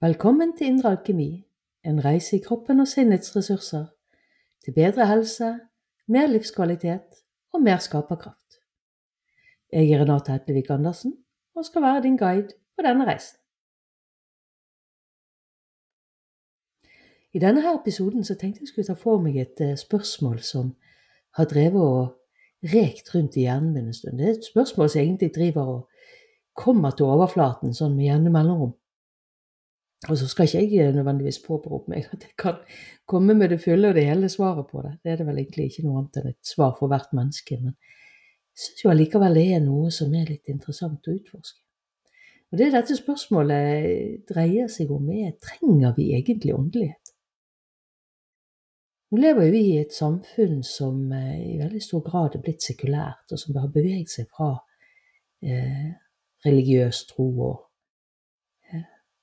Velkommen til Indre alkemi, en reise i kroppen og sinnets ressurser, til bedre helse, mer livskvalitet og mer skaperkraft. Jeg er Renate Hetlevik Andersen og skal være din guide på denne reisen. I denne her episoden så tenkte jeg skulle ta for meg et eh, spørsmål som har drevet og rekt rundt i hjernen min en stund. Det er et spørsmål som egentlig driver og kommer til overflaten sånn med jevne mellomrom. Og så skal ikke jeg nødvendigvis påberope meg at jeg kan komme med det fulle og det hele svaret på det. Det er det vel egentlig ikke noe annet enn et svar for hvert menneske. Men jeg syns jo allikevel det er noe som er litt interessant å utforske. Og det dette spørsmålet dreier seg om, er trenger vi egentlig åndelighet? Nå lever vi i et samfunn som eh, i veldig stor grad er blitt sekulært, og som har beveget seg fra eh, religiøs tro og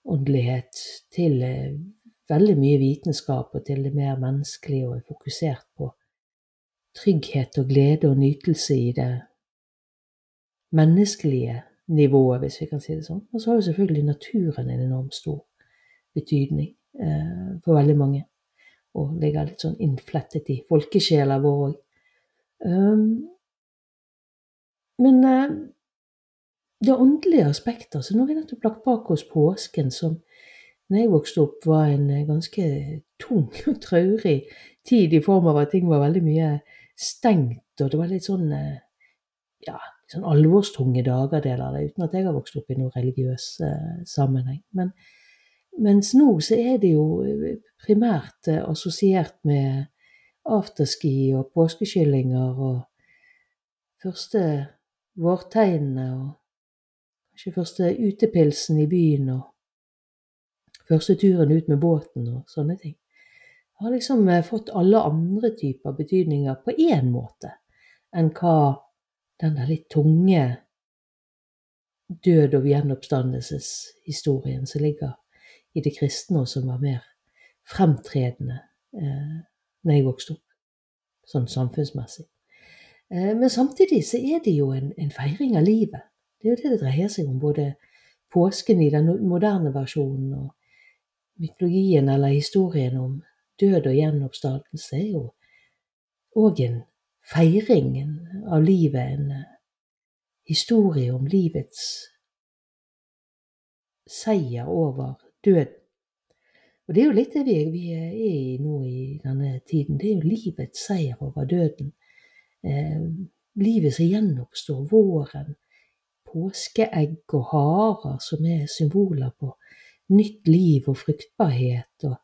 åndelighet til eh, veldig mye vitenskap og til det mer menneskelige og er fokusert på trygghet og glede og nytelse i det menneskelige nivået, hvis vi kan si det sånn. Og så har jo selvfølgelig naturen en enormt stor betydning eh, for veldig mange, og ligger litt sånn innflettet i folkesjela vår òg. Um, men eh, det åndelige aspektet. Så nå har vi nettopp lagt bak oss påsken, som når jeg vokste opp, var en eh, ganske tung og traurig tid i form av at ting var veldig mye stengt, og det var litt sånn eh, ja, sånn alvorstunge dager, deler det, uten at jeg har vokst opp i noen religiøs uh, sammenheng. Men mens nå så er det jo primært uh, assosiert med afterski og påskekyllinger og første vårtegnene og Kanskje første utepilsen i byen og første turen ut med båten og sånne ting. Jeg har liksom eh, fått alle andre typer betydninger på én måte enn hva den der litt tunge død- og gjenoppstandelseshistorien som ligger i det kristne, og som var mer fremtredende eh, når jeg vokste opp, sånn samfunnsmessig. Eh, men samtidig så er det jo en, en feiring av livet. Det er jo det det dreier seg om, både påsken i den moderne versjonen og mytologien eller historien om død og gjenoppstandelse er jo òg en feiring av livet, en eh, historie om livets seier over døden. Og det er jo litt det vi, vi er i nå i denne tiden. Det er jo livets seier over døden. Eh, livet som gjenoppstår, våren, påskeegg og harer, som er symboler på nytt liv og fruktbarhet. og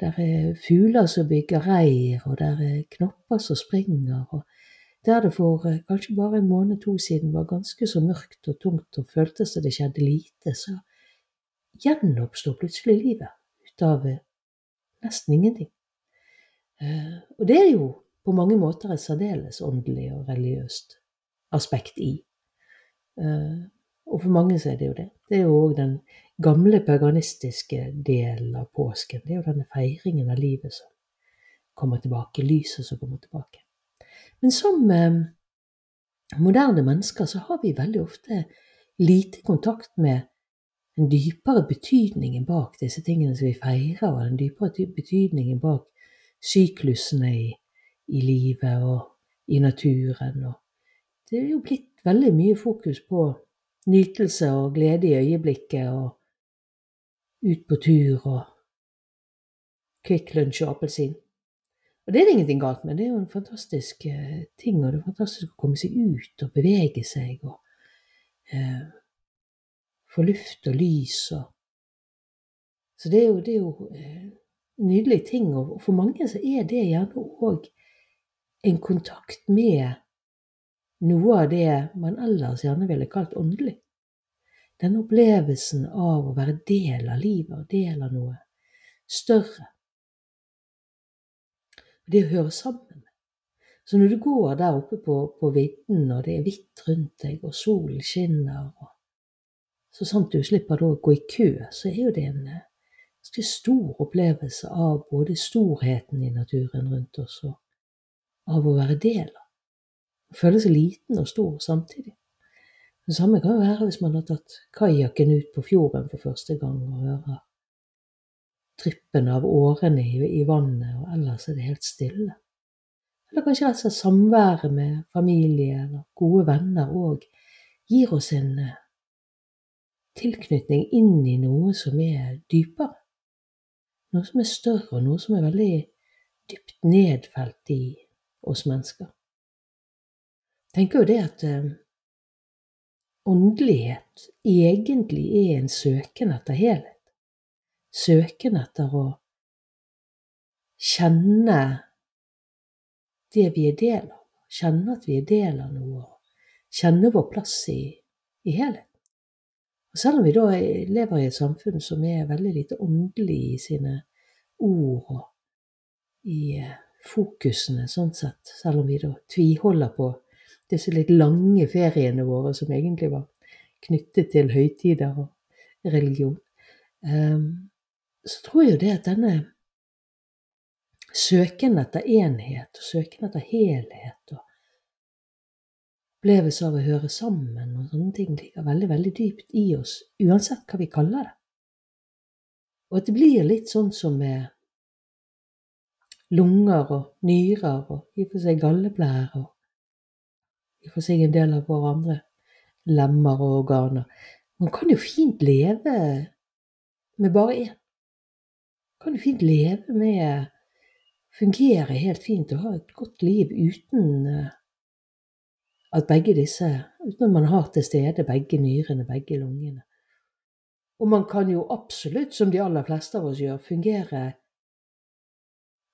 Der er fugler som bygger reir, og der er knopper som springer. og Der det for eh, kanskje bare en måned to siden var ganske så mørkt og tungt og føltes som det skjedde lite, så gjenoppstår plutselig livet ut av eh, nesten ingenting. Eh, og det er jo på mange måter et særdeles åndelig og religiøst aspekt i. Eh, og for mange så er det jo det. Det er jo òg den gamle paganistiske delen av påsken. Det er jo denne feiringen av livet som kommer tilbake, lyset som kommer tilbake. Men som eh, moderne mennesker så har vi veldig ofte lite kontakt med den dypere betydningen bak disse tingene som vi feirer, og den dypere betydningen bak syklusene i, i livet og i naturen. Og det er jo blitt veldig mye fokus på nytelse og glede i øyeblikket og ut på tur og Kvikk Lunsj og appelsin. Og det er det ingenting galt med, det er jo en fantastisk uh, ting, og det er fantastisk å komme seg ut og bevege seg og eh, få luft og lys og Så det er jo, det er jo eh, nydelige ting, og for mange så er det gjerne òg en kontakt med noe av det man ellers gjerne ville kalt åndelig. Den opplevelsen av å være del av livet, del av noe større. Det å høre sammen. Så når du går der oppe på, på vidden, og det er hvitt rundt deg, og solen skinner, og så sant du slipper da å gå i kø, så er jo det en eh, ganske stor opplevelse av både storheten i naturen rundt oss, og av å være del av føle seg liten og stor samtidig. Det samme kan jo være hvis man har tatt kajakken ut på fjorden for første gang og hører trippen av årene i, i vannet, og ellers er det helt stille. Eller kanskje rett og slett samværet med familie eller gode venner òg gir oss en eh, tilknytning inn i noe som er dypere. Noe som er større, og noe som er veldig dypt nedfelt i oss mennesker. Tenker jo det at eh, åndelighet egentlig er en søken etter helhet. Søken etter å kjenne det vi er del av. Kjenne at vi er del av noe. Kjenne vår plass i, i helhet. Og selv om vi da lever i et samfunn som er veldig lite åndelig i sine ord og i eh, fokusene, sånn sett, selv om vi da tviholder på disse litt lange feriene våre som egentlig var knyttet til høytider og religion, um, så tror jeg jo det at denne søken etter enhet og søken etter helhet og opplevelse av å høre sammen og sånne ting ligger veldig, veldig dypt i oss, uansett hva vi kaller det. Og at det blir litt sånn som med lunger og nyrer og i og for seg galleblære og for seg en del av våre andre lemmer og organer. Man kan jo fint leve med bare én. Kan jo fint leve med Fungere helt fint og ha et godt liv uten eh, at begge disse Uten at man har til stede begge nyrene, begge lungene. Og man kan jo absolutt, som de aller fleste av oss gjør, fungere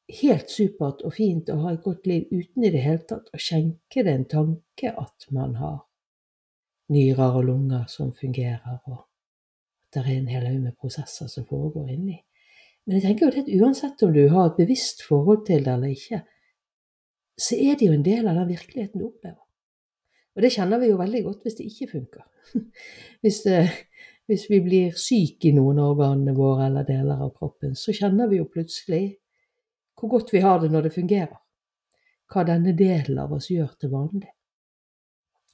helt supert og fint å ha et godt liv uten i det hele tatt å skjenke det en tanke at man har nyrer og lunger som fungerer, og at det er en hel haug med prosesser som foregår inni. Men jeg tenker jo at uansett om du har et bevisst forhold til det eller ikke, så er det jo en del av den virkeligheten du opplever. Og det kjenner vi jo veldig godt hvis det ikke funker. Hvis, det, hvis vi blir syke i noen av organene våre eller deler av kroppen, så kjenner vi jo plutselig hvor godt vi har det når det fungerer. Hva denne delen av oss gjør til vanlig.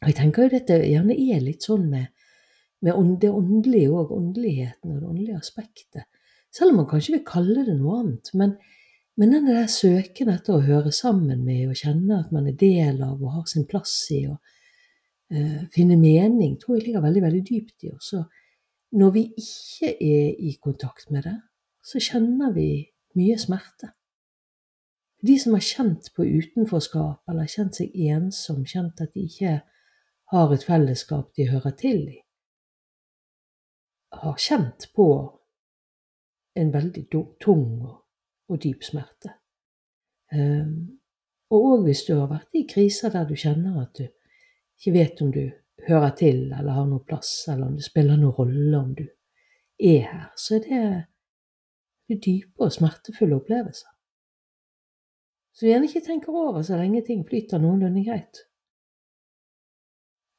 Og jeg tenker jo dette gjerne er litt sånn med, med det åndelige og åndeligheten og det åndelige aspektet. Selv om man kanskje vil kalle det noe annet. Men, men denne der søken etter å høre sammen med og kjenne at man er del av og har sin plass i og uh, finne mening, tror jeg ligger veldig, veldig dypt i oss. Når vi ikke er i kontakt med det, så kjenner vi mye smerte. De som har kjent på utenforskap eller kjent seg ensom, kjent at de ikke har et fellesskap de hører til i, har kjent på en veldig tung og dyp smerte. Um, og òg hvis du har vært i kriser der du kjenner at du ikke vet om du hører til eller har noe plass, eller om det spiller noen rolle om du er her, så er det dype og smertefulle opplevelser. Vi gjerne ikke tenker over så lenge ting flyter noenlunde greit,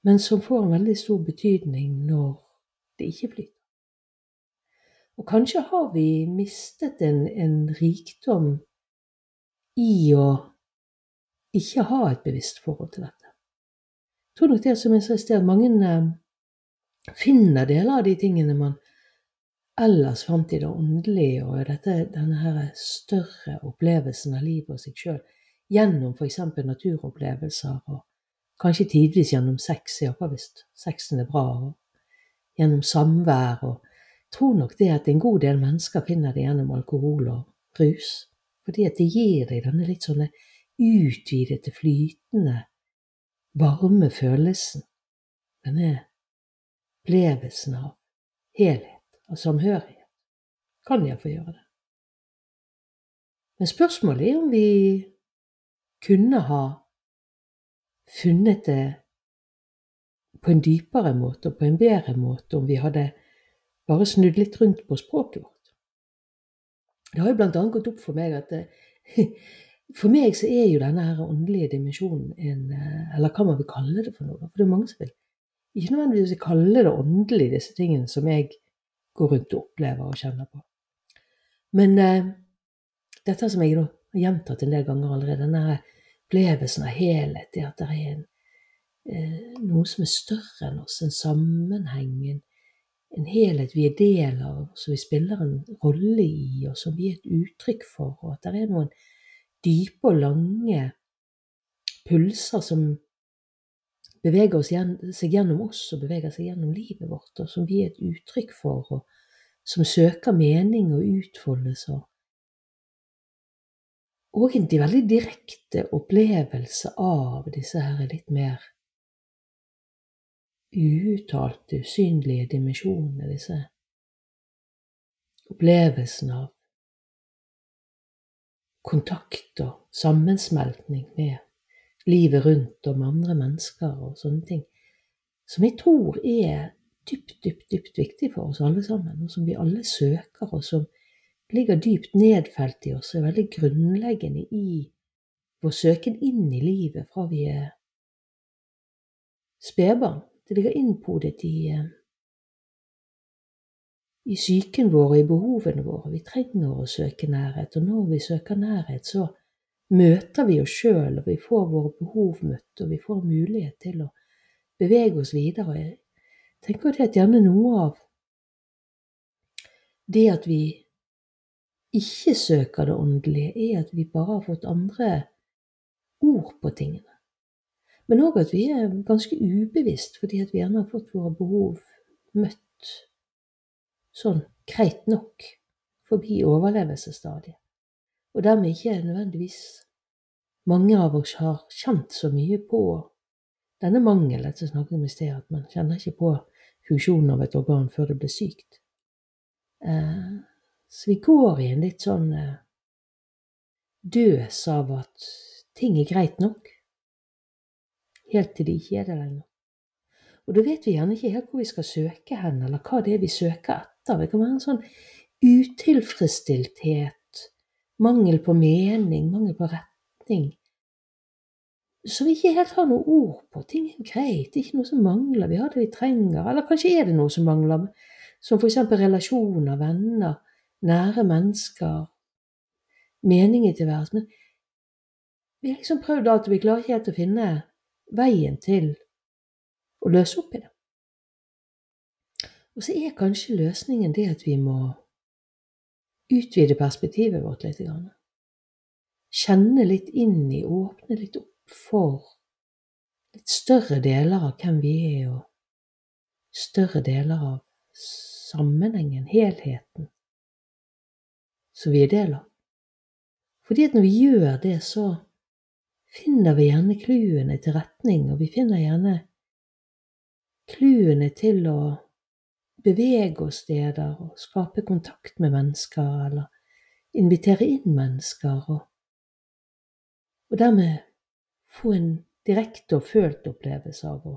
men som får en veldig stor betydning når det ikke flyter. Og kanskje har vi mistet en, en rikdom i å ikke ha et bevisst forhold til dette. Jeg tror nok det som jeg sa i sted, mange eh, finner deler av de tingene man ellers fant i det åndelige og dette, denne her større opplevelsen av livet og seg sjøl gjennom f.eks. naturopplevelser og kanskje tidvis gjennom sex, iallfall hvis sexen er bra, og gjennom samvær og Jeg tror nok det at en god del mennesker finner det gjennom alkohol og rus. Fordi at det gir deg denne litt sånne utvidete, flytende, varme følelsen. Denne opplevelsen av helhet, og samhørighet. Kan jeg få gjøre det. Men spørsmålet er om vi kunne ha funnet det på en dypere måte og på en bedre måte om vi hadde bare snudd litt rundt på språket vårt. Det har jo blant annet gått opp for meg at for meg så er jo denne her åndelige dimensjonen en eh, Eller hva man vil kalle det for noe. For det er mange som vil ikke nødvendigvis kalle det åndelig, disse tingene som jeg går rundt og opplever og kjenner på. Men eh, dette som jeg da har gjentatt en del ganger allerede, denne opplevelsen av helhet, det at det er en, eh, noe som er større enn oss, en sammenheng, en en helhet vi er del av, som vi spiller en rolle i, og som vi er et uttrykk for, og at det er noen dype og lange pulser som beveger seg gjennom oss og beveger seg gjennom livet vårt, og som vi er et uttrykk for, og som søker mening og utfoldelse. Og egentlig veldig direkte opplevelse av disse her litt mer uuttalte, usynlige dimensjonene, disse opplevelsene av kontakt og sammensmeltning med livet rundt med andre mennesker og sånne ting, som jeg tror er dypt, dypt, dypt viktig for oss alle sammen, og som vi alle søker, og som ligger dypt nedfelt i oss, og er veldig grunnleggende i vår søken inn i livet fra vi er spedbarn. Det ligger innpodet i, eh, i psyken vår og i behovene våre. Vi trenger å søke nærhet, og når vi søker nærhet, så møter vi oss sjøl, og vi får våre behov møtt, og vi får mulighet til å bevege oss videre. Jeg tenker det at gjerne noe av det at vi ikke søker det åndelige, er at vi bare har fått andre ord på tingene. Men òg at vi er ganske ubevisst fordi at vi gjerne har fått våre behov møtt sånn greit nok forbi overlevelsesstadiet og dermed ikke nødvendigvis mange av oss har kjent så mye på denne mangelen som snakket om i sted, at man kjenner ikke på funksjonen av et organ før det blir sykt. Eh, så vi går i en litt sånn eh, døs av at ting er greit nok, helt til det ikke er det lenger. Og da vet vi gjerne ikke helt hvor vi skal søke hen, eller hva det er vi søker etter. Det kan være en sånn utilfredsstillthet mangel på mening, mangel på retning, som vi ikke helt har noe ord på. Ting er greit, det er ikke noe som mangler, vi har det vi trenger. Eller kanskje er det noe som mangler, som eksempel relasjoner, venner, nære mennesker, mening i tilværelsen. Men vi har liksom prøvd alt, og vi klarer ikke helt å finne veien til å løse opp i det. Og så er kanskje løsningen det at vi må utvide perspektivet vårt litt. Kjenne litt inn i, åpne litt opp for litt større deler av hvem vi er, og større deler av sammenhengen, helheten, som vi er del av. Fordi at når vi gjør det, så finner vi gjerne clouene til retning, og vi finner gjerne clouene til å bevege oss steder og skape kontakt med mennesker, eller invitere inn mennesker, og, og dermed få en direkte og følt opplevelse av å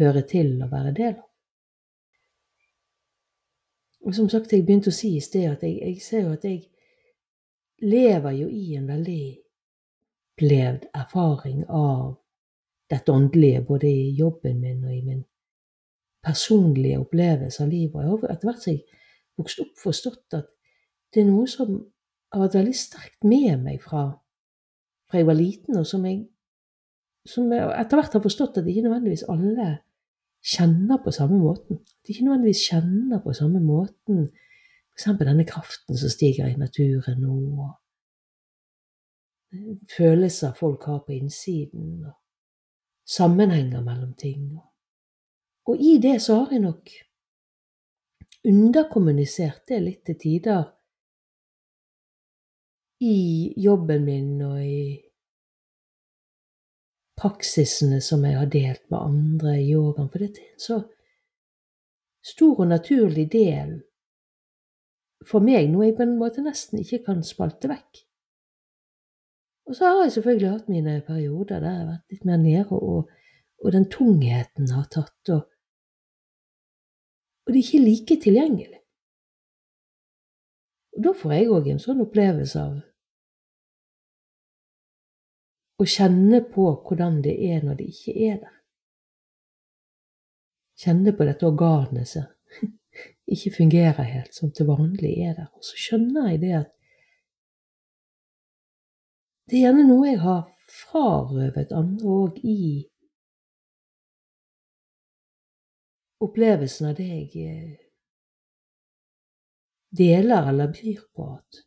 høre til og være del av. Og som sagt, jeg begynte å si i sted at jeg, jeg ser jo at jeg lever jo i en veldig opplevd erfaring av dette åndelige, både i jobben min og i min personlige opplevelse av livet. Og jeg har etter hvert som jeg vokste opp, forstått at det er noe som har vært veldig sterkt med meg fra, fra jeg var liten, og som jeg, som jeg etter hvert har forstått at ikke nødvendigvis alle kjenner på samme måten. At ikke nødvendigvis kjenner på samme måten f.eks. denne kraften som stiger i naturen nå, og følelser folk har på innsiden, og sammenhenger mellom ting. og og i det så har jeg nok underkommunisert det litt til tider i jobben min og i praksisene som jeg har delt med andre i yogaen, for dette er en så stor og naturlig del for meg, noe jeg på en måte nesten ikke kan spalte vekk. Og så har jeg selvfølgelig hatt mine perioder der jeg har vært litt mer nede, og, og den tungheten har tatt, og og det er ikke like tilgjengelig. Og da får jeg òg en sånn opplevelse av å kjenne på hvordan det er når det ikke er der. Kjenne på dette organet som ikke fungerer helt, som til vanlig er der. Og så skjønner jeg det at det er gjerne noe jeg har frarøvet andre òg i opplevelsen av det jeg eh, deler eller byr på. At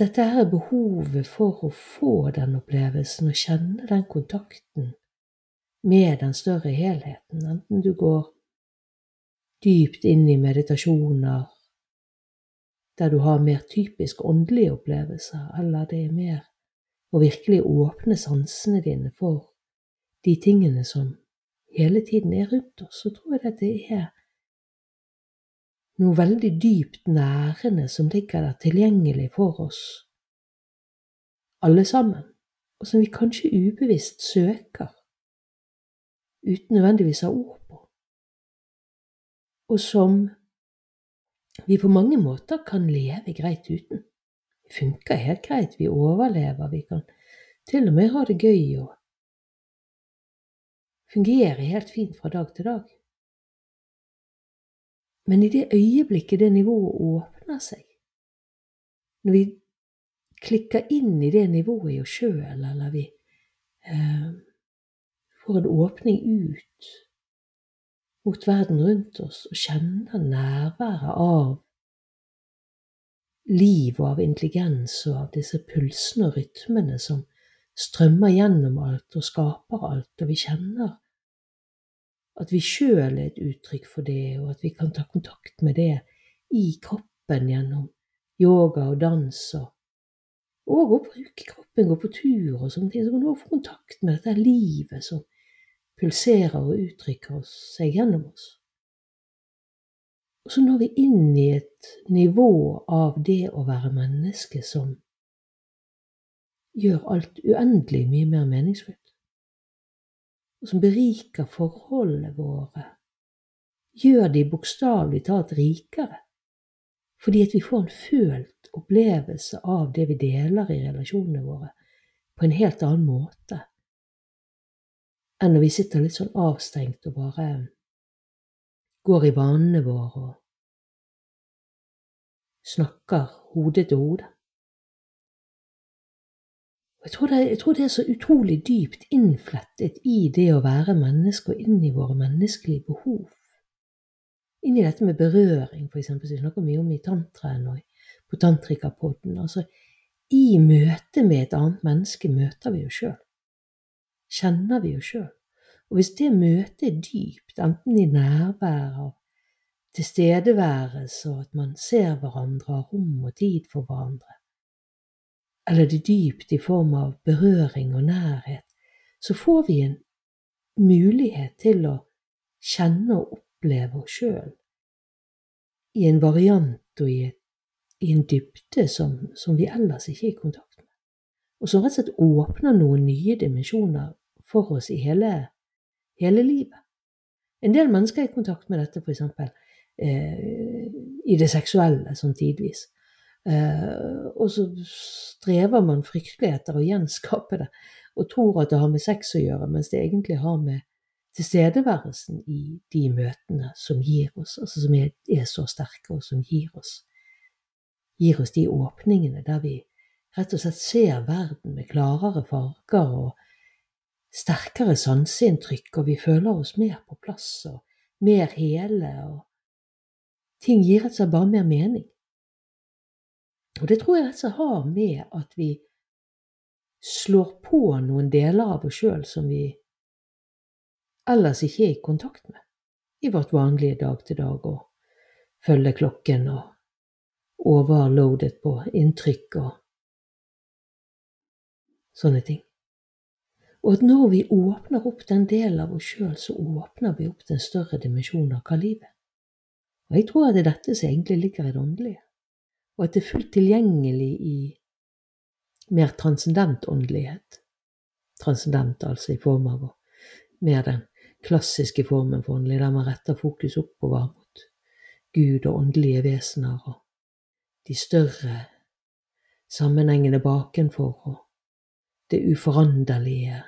dette er behovet for å få den opplevelsen og kjenne den kontakten med den større helheten, enten du går dypt inn i meditasjoner der du har mer typisk åndelige opplevelser, eller det er mer å virkelig åpne sansene dine for de tingene som hele tiden er rundt oss, så tror jeg at det er noe veldig dypt nærende som ligger der tilgjengelig for oss, alle sammen, og som vi kanskje ubevisst søker, uten nødvendigvis å ha ord på, og som vi på mange måter kan leve greit uten. Det funker helt greit, vi overlever, vi kan til og med ha det gøy og fungere helt fint fra dag til dag. Men i det øyeblikket det nivået åpner seg, når vi klikker inn i det nivået i oss sjøl, eller vi eh, får en åpning ut mot verden rundt oss og kjenner nærværet av liv og av intelligens og av disse pulsene og rytmene som strømmer gjennom alt og skaper alt, og vi kjenner at vi sjøl er et uttrykk for det, og at vi kan ta kontakt med det i kroppen gjennom yoga og dans, og, og å bruke kroppen, gå på tur og sånne ting. Så kan du få kontakt med dette livet som pulserer og uttrykker seg gjennom oss. Og så når vi inn i et nivå av det å være menneske som gjør alt uendelig mye mer meningsfullt og som beriker forholdene våre, gjør de bokstavelig talt rikere, fordi at vi får en følt opplevelse av det vi deler i relasjonene våre, på en helt annen måte enn når vi sitter litt sånn avstengt og bare går i vanene våre og snakker hode til hode. Jeg tror, det, jeg tror, det, er så utrolig dypt innflettet i det å være menneske og inn i våre menneskelige behov. Inn i dette med berøring, eksempel, som vi snakker mye om i tantraen og på tantrikapodden. Altså, i møte med et annet menneske møter vi jo sjøl. Kjenner vi jo sjøl. Og hvis det møtet er dypt, enten i nærvær av tilstedeværelse og at man ser hverandre, har rom og tid for hverandre, eller det dypt i form av berøring og nærhet, så får vi en mulighet til å kjenne og oppleve oss sjøl i en variant og i, i en dybde som, som, vi ellers ikke er i kontakt med, og som rett og slett åpner noen nye dimensjoner for oss i hele, hele livet. En del mennesker er i kontakt med dette, f.eks. Eh, i det seksuelle, sånn tidvis. Eh, og så strever man fryktelig etter å gjenskape det, og tror at det har med sex å gjøre, mens det egentlig har med tilstedeværelsen i de møtene som gir oss, altså som er, er så sterke, og som gir oss, gir oss de åpningene der vi rett og slett ser verden med klarere farger og sterkere sanseinntrykk, og vi føler oss mer på plass og mer hele, og ting gir rett og slett bare mer mening. Og det tror jeg altså har med at vi slår på noen deler av oss sjøl som vi ellers ikke er i kontakt med i vårt vanlige dag-til-dag og følge klokken og overloadet på inntrykk og sånne ting. Og at når vi åpner opp den delen av oss sjøl, så åpner vi opp den større dimensjonen av hva livet. Og jeg tror at det er dette som egentlig ligger i det åndelige og at det er fullt tilgjengelig i mer transcendent åndelighet. Transcendent altså i form av mer den klassiske formen for åndelig, der man retter fokus oppover mot Gud og åndelige vesener og de større sammenhengene bakenfor og det uforanderlige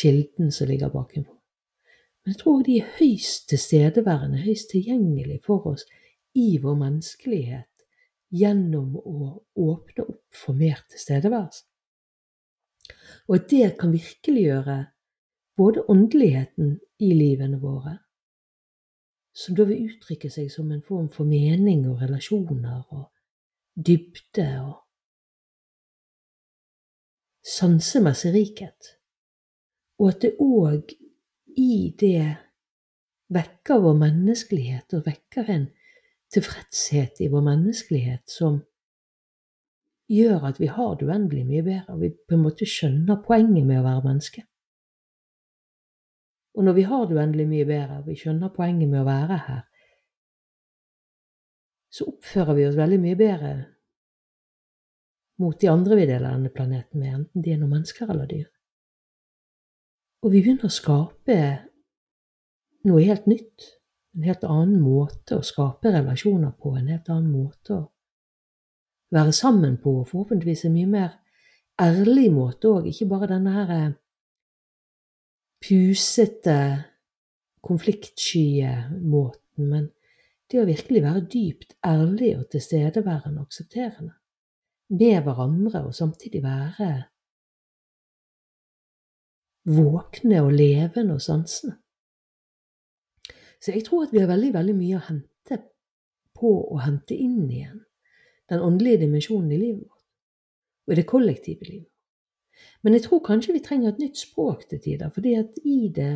kilden som ligger bakenfor. Men jeg tror de er høyst tilstedeværende, høyst tilgjengelig for oss i vår menneskelighet gjennom å åpne opp for mer tilstedeværelse. Og det kan virkeliggjøre både åndeligheten i livene våre, som da vil uttrykke seg som en form for mening og relasjoner og dybde og sansemessig rikhet, og at det òg i det vekker vår menneskelighet og vekker en tilfredshet i vår menneskelighet som gjør at vi har det uendelig mye bedre, og vi på en måte skjønner poenget med å være menneske. Og når vi har det uendelig mye bedre, og vi skjønner poenget med å være her, så oppfører vi oss veldig mye bedre mot de andre vi deler denne planeten med, enten de er noen mennesker eller dyr. Og vi begynner å skape noe helt nytt, en helt annen måte å skape relasjoner på, en helt annen måte å være sammen på, og forhåpentligvis en mye mer ærlig måte òg, ikke bare denne her eh, pusete, konfliktskye måten, men det å virkelig være dypt ærlig og tilstedeværende og aksepterende med hverandre, og samtidig være våkne og levende og sansende. Så jeg tror at vi har veldig, veldig mye å hente på å hente inn igjen den åndelige dimensjonen i livet vårt, og i det kollektive livet. Men jeg tror kanskje vi trenger et nytt språk til tider, fordi at i det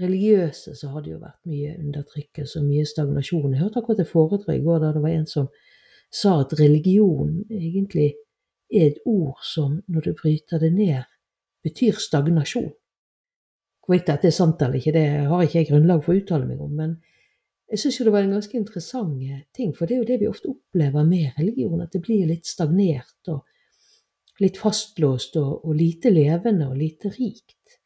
religiøse så har det jo vært mye undertrykkelse og mye stagnasjon. Jeg hørte akkurat et foredrag i går da det var en som sa at religion egentlig er et ord som, når du bryter det ned, betyr stagnasjon. Hvorvidt dette er sant eller ikke, det har ikke jeg grunnlag for å uttale meg om, men jeg syns jo det var en ganske interessant ting, for det er jo det vi ofte opplever med religion, at det blir litt stagnert og litt fastlåst og, og lite levende og lite rikt.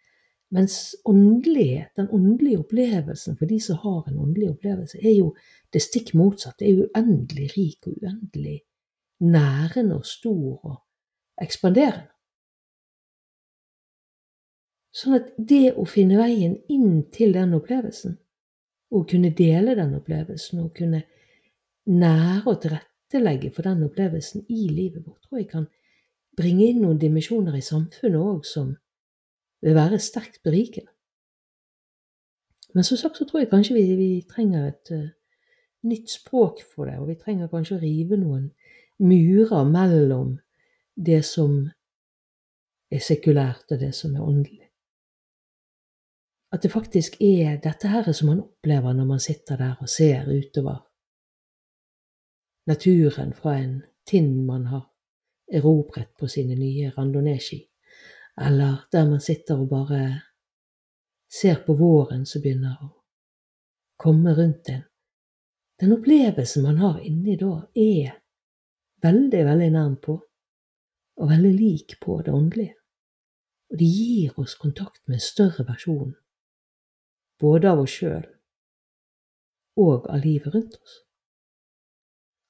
Mens åndelighet, den åndelige opplevelsen for de som har en åndelig opplevelse, er jo det stikk motsatte. Det er uendelig rik og uendelig nærende og stor og ekspanderende. Sånn at det å finne veien inn til den opplevelsen, og kunne dele den opplevelsen, og kunne nære og tilrettelegge for den opplevelsen i livet vårt, tror jeg kan bringe inn noen dimensjoner i samfunnet òg som vil være sterkt berikende. Men som sagt så tror jeg kanskje vi, vi trenger et uh, nytt språk for det, og vi trenger kanskje å rive noen murer mellom det som er sekulært, og det som er åndelig. At det faktisk er dette her som man opplever når man sitter der og ser utover naturen fra en tind man har erobret på sine nye randonee-ski eller der man sitter og bare ser på våren som begynner å komme rundt en. Den opplevelsen man har inni da, er veldig, veldig nærm på, og veldig lik på det åndelige. Og det gir oss kontakt med en større versjon, både av oss sjøl og av livet rundt oss.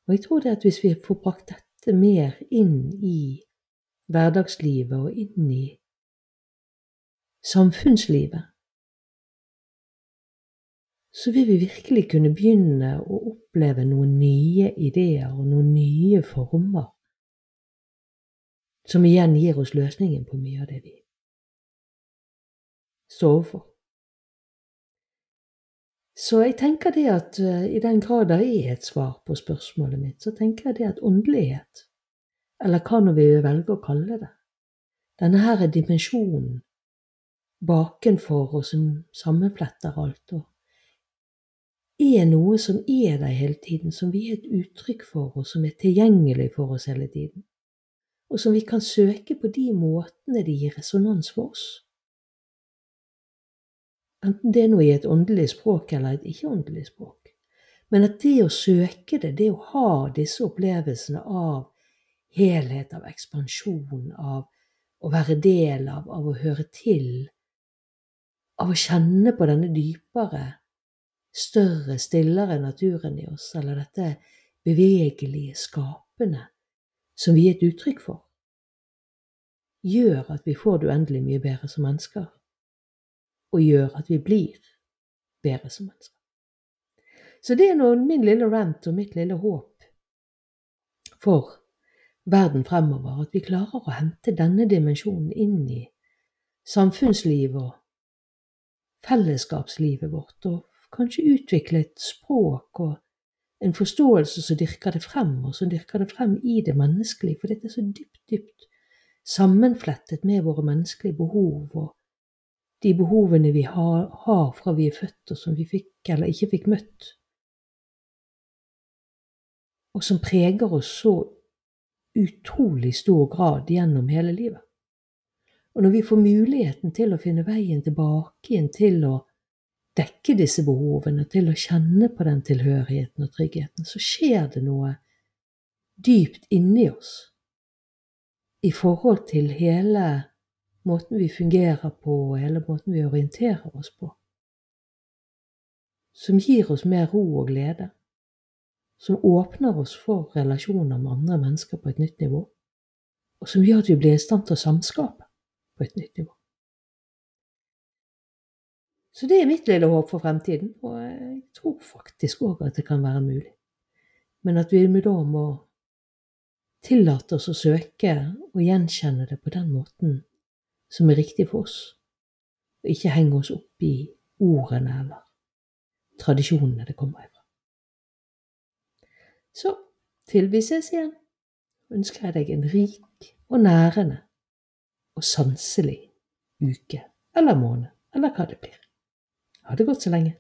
Og jeg tror det at hvis vi får brakt dette mer inn i hverdagslivet og inn i samfunnslivet, så vil vi virkelig kunne begynne å oppleve noen nye ideer og noen nye former, som igjen gir oss løsningen på mye av det vi står overfor. Så jeg tenker det at uh, i den grad det er et svar på spørsmålet mitt, så tenker jeg det at åndelighet eller hva nå vi vil velge å kalle det. Denne her dimensjonen bakenfor og som sammenfletter alt, og er noe som er der hele tiden, som vi er et uttrykk for, og som er tilgjengelig for oss hele tiden, og som vi kan søke på de måtene de gir resonans for oss. Enten det er noe i et åndelig språk eller et ikke-åndelig språk. Men at det å søke det, det å ha disse opplevelsene av helhet, av ekspansjon, av å være del av, av å høre til, av å kjenne på denne dypere, større, stillere naturen i oss, eller dette bevegelige, skapende, som vi er et uttrykk for, gjør at vi får det uendelig mye bedre som mennesker, og gjør at vi blir bedre som mennesker. Så det er nå min lille rant og mitt lille håp for verden fremover, at vi klarer å hente denne dimensjonen inn i samfunnslivet og fellesskapslivet vårt, og kanskje utvikle et språk og en forståelse som dyrker det frem, og som dyrker det frem i det menneskelige, for dette er så dypt, dypt sammenflettet med våre menneskelige behov og de behovene vi har, har fra vi er født, og som vi fikk eller ikke fikk møtt, og som preger oss så utrolig stor grad gjennom hele livet. Og når vi får muligheten til å finne veien tilbake igjen til å dekke disse behovene, til å kjenne på den tilhørigheten og tryggheten, så skjer det noe dypt inni oss i forhold til hele måten vi fungerer på, eller måten vi orienterer oss på, som gir oss mer ro og glede, som åpner oss for relasjoner med andre mennesker på et nytt nivå, og som gjør at vi blir i stand til å samskape på et nytt nivå. Så det er mitt lille håp for fremtiden, og jeg tror faktisk òg at det kan være mulig. Men at vi da må tillate oss å søke og gjenkjenne det på den måten som er riktig for oss, og ikke henge oss opp i ordene eller tradisjonene det kommer ifra. Så til vi ses igjen, ønsker jeg deg en rik og nærende og sanselig uke eller måned, eller hva det blir. Ha det godt så lenge.